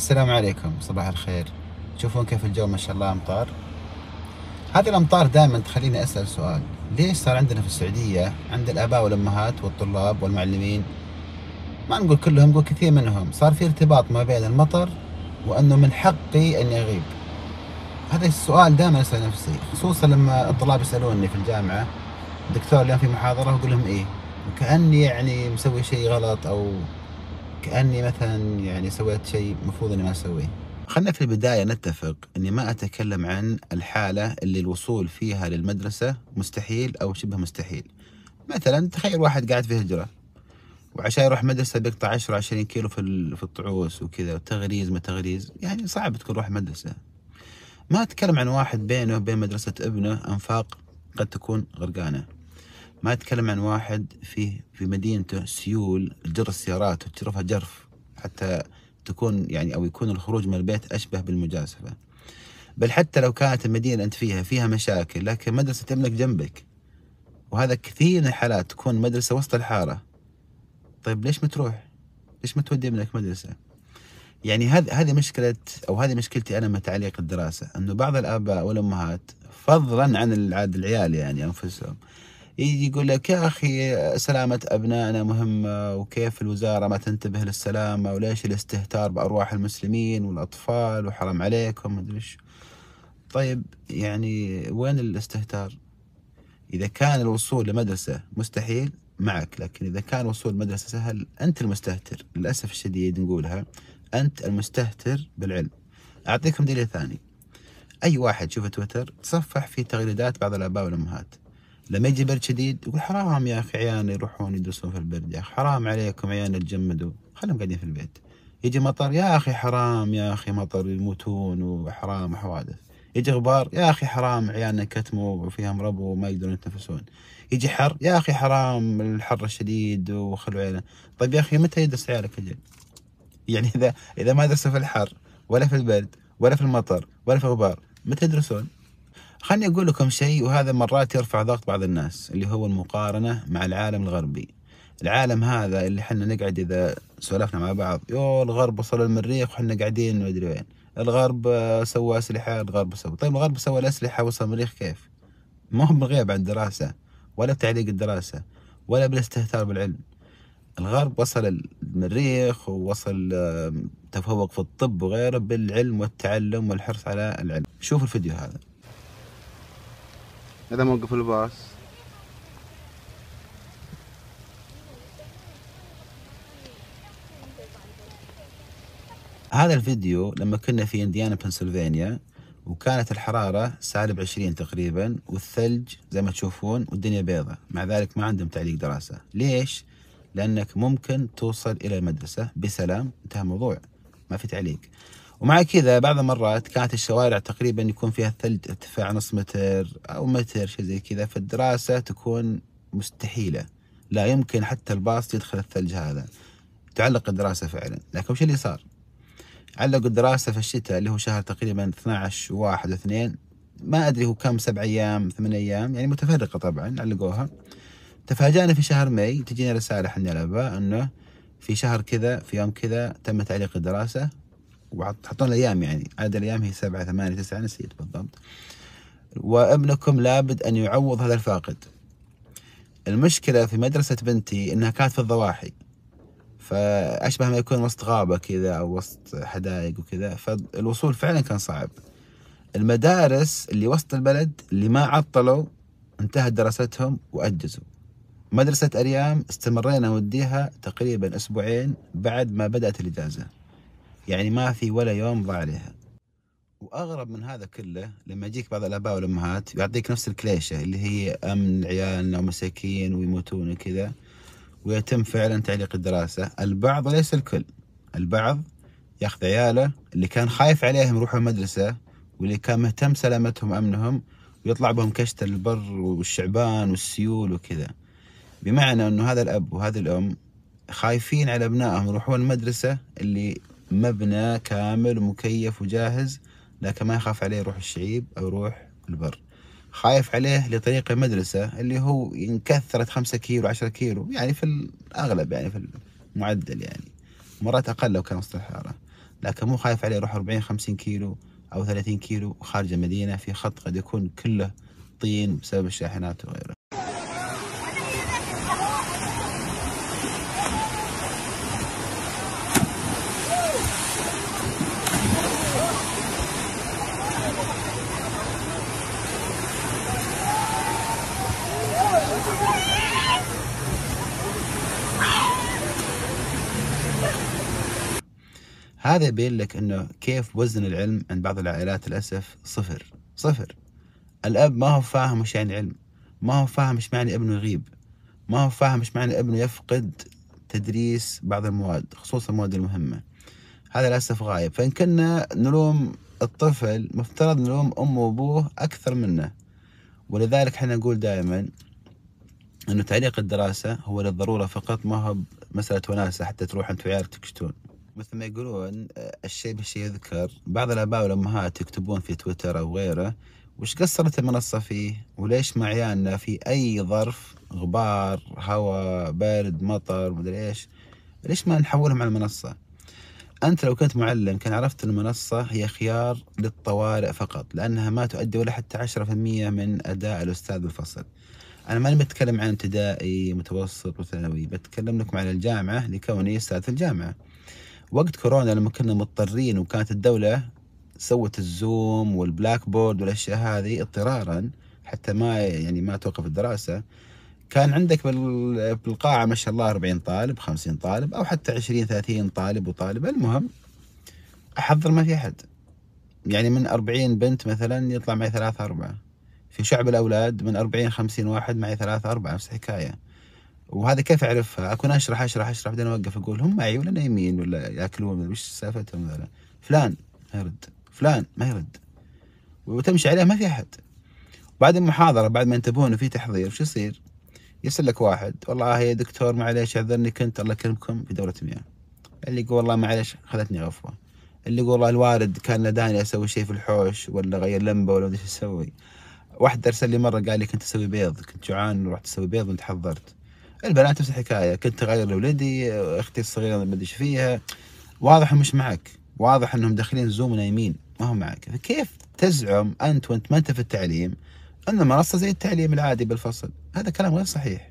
السلام عليكم صباح الخير. تشوفون كيف الجو ما شاء الله أمطار. هذه الأمطار دائما تخليني أسأل سؤال. ليش صار عندنا في السعودية عند الآباء والأمهات والطلاب والمعلمين؟ ما نقول كلهم نقول كثير منهم. صار في ارتباط ما بين المطر وأنه من حقي أني أغيب هذا السؤال دائما أسأل نفسي خصوصا لما الطلاب يسألوني في الجامعة. دكتور اليوم في محاضرة وأقول لهم إيه وكأني يعني مسوي شيء غلط أو كأني مثلا يعني سويت شيء المفروض إني ما أسويه. خلنا في البداية نتفق إني ما أتكلم عن الحالة اللي الوصول فيها للمدرسة مستحيل أو شبه مستحيل. مثلا تخيل واحد قاعد في هجرة وعشان يروح مدرسة بيقطع 10 20 كيلو في في الطعوس وكذا وتغريز ما تغريز يعني صعب تكون روح مدرسة. ما أتكلم عن واحد بينه وبين مدرسة ابنه أنفاق قد تكون غرقانة. ما اتكلم عن واحد فيه في مدينته سيول جر السيارات وتجرفها جرف حتى تكون يعني أو يكون الخروج من البيت أشبه بالمجازفة. بل حتى لو كانت المدينة اللي أنت فيها فيها مشاكل لكن مدرسة ابنك جنبك. وهذا كثير من الحالات تكون مدرسة وسط الحارة. طيب ليش ما تروح؟ ليش ما تودي ابنك مدرسة؟ يعني هذه هذه مشكلة أو هذه مشكلتي أنا مع تعليق الدراسة أنه بعض الآباء والأمهات فضلا عن عاد العيال يعني أنفسهم يجي يقول لك يا أخي سلامة أبنائنا مهمة وكيف الوزارة ما تنتبه للسلامة وليش الاستهتار بأرواح المسلمين والأطفال وحرام عليكم مدري طيب يعني وين الاستهتار؟ إذا كان الوصول لمدرسة مستحيل معك لكن إذا كان الوصول لمدرسة سهل أنت المستهتر. للأسف الشديد نقولها أنت المستهتر بالعلم. أعطيكم دليل ثاني. أي واحد شوف تويتر تصفح في تغريدات بعض الآباء والأمهات. لما يجي برد شديد يقول حرام يا أخي عيالنا يروحون يدرسون في البرد يا أخي حرام عليكم عيالنا يتجمدوا خلهم قاعدين في البيت. يجي مطر يا أخي حرام يا أخي مطر يموتون وحرام حوادث يجي غبار يا أخي حرام عيالنا كتموا وفيهم ربو وما يقدرون يتنفسون. يجي حر يا أخي حرام الحر الشديد وخلوا عيالنا. طيب يا أخي متى يدرس عيالك أجل؟ يعني إذا إذا ما درسوا في الحر ولا في البرد ولا في المطر ولا في الغبار متى يدرسون؟ خلني أقول لكم شيء وهذا مرات يرفع ضغط بعض الناس اللي هو المقارنة مع العالم الغربي. العالم هذا اللي حنا نقعد إذا سولفنا مع بعض يو الغرب وصل المريخ وحنا قاعدين ما أدري وين. الغرب سوى أسلحة الغرب سوى طيب الغرب سوى الأسلحة وصل المريخ كيف؟ ما هو بالغيب عن الدراسة ولا بتعليق الدراسة ولا بالاستهتار بالعلم. الغرب وصل المريخ ووصل تفوق في الطب وغيره بالعلم والتعلم والحرص على العلم. شوف الفيديو هذا. هذا موقف الباص. هذا الفيديو لما كنا في إنديانا بنسلفانيا وكانت الحرارة سالب عشرين تقريبا والثلج زي ما تشوفون والدنيا بيضة. مع ذلك ما عندهم تعليق دراسة. ليش؟ لأنك ممكن توصل إلى المدرسة بسلام. انتهى الموضوع. ما في تعليق. ومع كذا بعض المرات كانت الشوارع تقريبا يكون فيها ثلج ارتفاع نص متر أو متر شيء زي كذا فالدراسة تكون مستحيلة. لا يمكن حتى الباص يدخل الثلج هذا. تعلق الدراسة فعلا. لكن وش اللي صار؟ علقوا الدراسة في الشتاء اللي هو شهر تقريبا 12 واحد واثنين. ما أدري هو كم سبع أيام ثمان أيام يعني متفرقة طبعا علقوها. تفاجأنا في شهر ماي تجينا رسالة حنا الآباء أنه في شهر كذا في يوم كذا تم تعليق الدراسة. وحطون الأيام يعني. عدد الأيام هي سبعة ثمانية تسعة نسيت بالضبط. وابنكم لابد أن يعوض هذا الفاقد. المشكلة في مدرسة بنتي إنها كانت في الضواحي. فأشبه ما يكون وسط غابة كذا أو وسط حدائق وكذا فالوصول فعلا كان صعب. المدارس اللي وسط البلد اللي ما عطلوا انتهت دراستهم وأجزوا. مدرسة أريام استمرينا نوديها تقريبا أسبوعين بعد ما بدأت الإجازة. يعني ما في ولا يوم ضاع عليها. وأغرب من هذا كله لما يجيك بعض الأباء والأمهات يعطيك نفس الكليشة اللي هي أمن عيالنا ومساكين ويموتون وكذا ويتم فعلا تعليق الدراسة. البعض وليس الكل. البعض ياخذ عياله اللي كان خايف عليهم يروحوا المدرسة واللي كان مهتم سلامتهم وامنهم ويطلع بهم كشت البر والشعبان والسيول وكذا. بمعنى إنه هذا الأب وهذه الأم خايفين على أبنائهم يروحون المدرسة اللي مبنى كامل ومكيف وجاهز لكن ما يخاف عليه يروح الشعيب أو يروح البر. خايف عليه لطريق المدرسة اللي هو إن كثرت خمسة كيلو عشرة كيلو يعني في الأغلب يعني في المعدل يعني. مرات أقل لو كان وسط الحارة. لكن مو خايف عليه يروح 40 50 كيلو أو 30 كيلو خارج المدينة في خط قد يكون كله طين بسبب الشاحنات وغيره. هذا يبين لك إنه كيف وزن العلم عند بعض العائلات للأسف صفر صفر. الأب ما هو فاهم وش يعني علم ما هو فاهم إيش معنى ابنه يغيب ما هو فاهم إيش معنى ابنه يفقد تدريس بعض المواد خصوصا المواد المهمة. هذا للأسف غايب. فإن كنا نلوم الطفل مفترض نلوم أمه وأبوه أكثر منه. ولذلك إحنا نقول دائما إنه تعليق الدراسة هو للضرورة فقط ما هو مسألة وناسة حتى تروح أنت وعيالك تكشتون. مثل ما يقولون الشيء بالشيء يذكر. بعض الآباء والأمهات يكتبون في تويتر أو غيره وش قصرت المنصة فيه؟ وليش مع عيالنا في أي ظرف؟ غبار هواء برد مطر مدري إيش. ليش ما نحولهم على المنصة؟ أنت لو كنت معلم كان عرفت المنصة هي خيار للطوارئ فقط لأنها ما تؤدي ولا حتى 10% من أداء الأستاذ بالفصل أنا ماني بتكلم عن ابتدائي متوسط وثانوي. بتكلم لكم عن الجامعة لكوني أستاذ في الجامعة. وقت كورونا لما كنا مضطرين وكانت الدولة سوت ال Zoom وال Blackboard والأشياء هذه اضطرارا حتى ما يعني ما توقف الدراسة كان عندك بالقاعة ما شاء الله 40 طالب 50 طالب أو حتى 20 30 طالب وطالب. المهم أحضر ما في أحد. يعني من 40 بنت مثلا يطلع معي ثلاثة أربعة. في شعب الأولاد من 40 50 واحد معي ثلاثة أربعة نفس الحكاية. وهذا كيف أعرفها؟ أكون أشرح أشرح أشرح بعدين أوقف أقول هم معي ولا نايمين ولا يأكلون وش سالفتهم؟ فلان ما يرد، فلان ما يرد. وتمشي عليه ما في أحد. بعد المحاضرة بعد ما ينتبهون في تحضير وش يصير؟ يرسل لك واحد والله يا دكتور معليش أعذرني كنت الله يكرمكم في دوره مياه. اللي يقول والله معليش خذتني غفوه. اللي يقول والله الوالد كان نداني أسوي شيء في الحوش ولا غير لمبة ولا إيش أسوي. واحد أرسل لي مرة قال لي كنت أسوي بيض كنت جوعان ورحت أسوي بيض وانت حضرت. البنات نفس الحكاية كنت اغير لولدي أختي الصغيرة ما أدري فيها. واضح مش معك. واضح إنهم داخلين Zoom ونايمين ما هم معك. فكيف تزعم أنت وأنت ما أنت في التعليم إن المنصة زي التعليم العادي بالفصل؟ هذا كلام غير صحيح.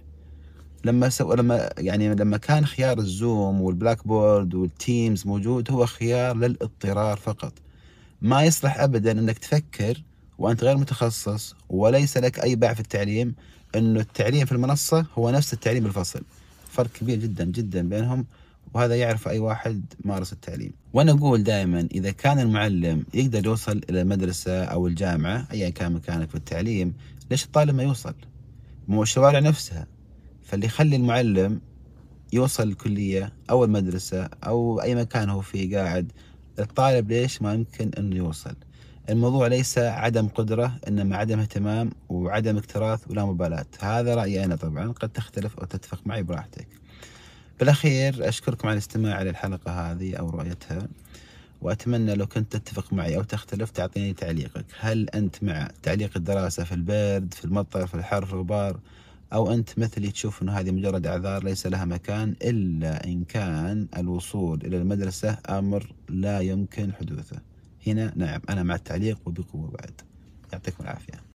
لما سووا لما يعني لما كان خيار ال Zoom وال Blackboard وال Teams موجود هو خيار للاضطرار فقط. ما يصلح ابدا إنك تفكر وأنت غير متخصص وليس لك أي باع في التعليم إنه التعليم في المنصة هو نفس التعليم الفصل فرق كبير جدا جدا بينهم وهذا يعرف أي واحد مارس التعليم. وأنا أقول دائما إذا كان المعلم يقدر يوصل إلى المدرسة أو الجامعة ايا كان مكانك في التعليم ليش الطالب ما يوصل؟ مو الشوارع نفسها. فاللي يخلي المعلم يوصل الكلية أو المدرسة أو أي مكان هو فيه قاعد الطالب ليش ما يمكن إنه يوصل؟ الموضوع ليس عدم قدرة إنما عدم اهتمام وعدم اكتراث ولا مبالاة. هذا رأيي أنا طبعا قد تختلف أو تتفق معي براحتك. بالأخير أشكركم على الاستماع للحلقة هذه أو رؤيتها وأتمنى لو كنت تتفق معي أو تختلف تعطيني تعليقك. هل أنت مع تعليق الدراسة في البرد في المطر في الحر في الغبار؟ أو أنت مثلي تشوف أنه هذه مجرد أعذار ليس لها مكان إلا إن كان الوصول إلى المدرسة أمر لا يمكن حدوثه. هنا. نعم أنا مع التعليق وبقوة بعد يعطيكم العافية.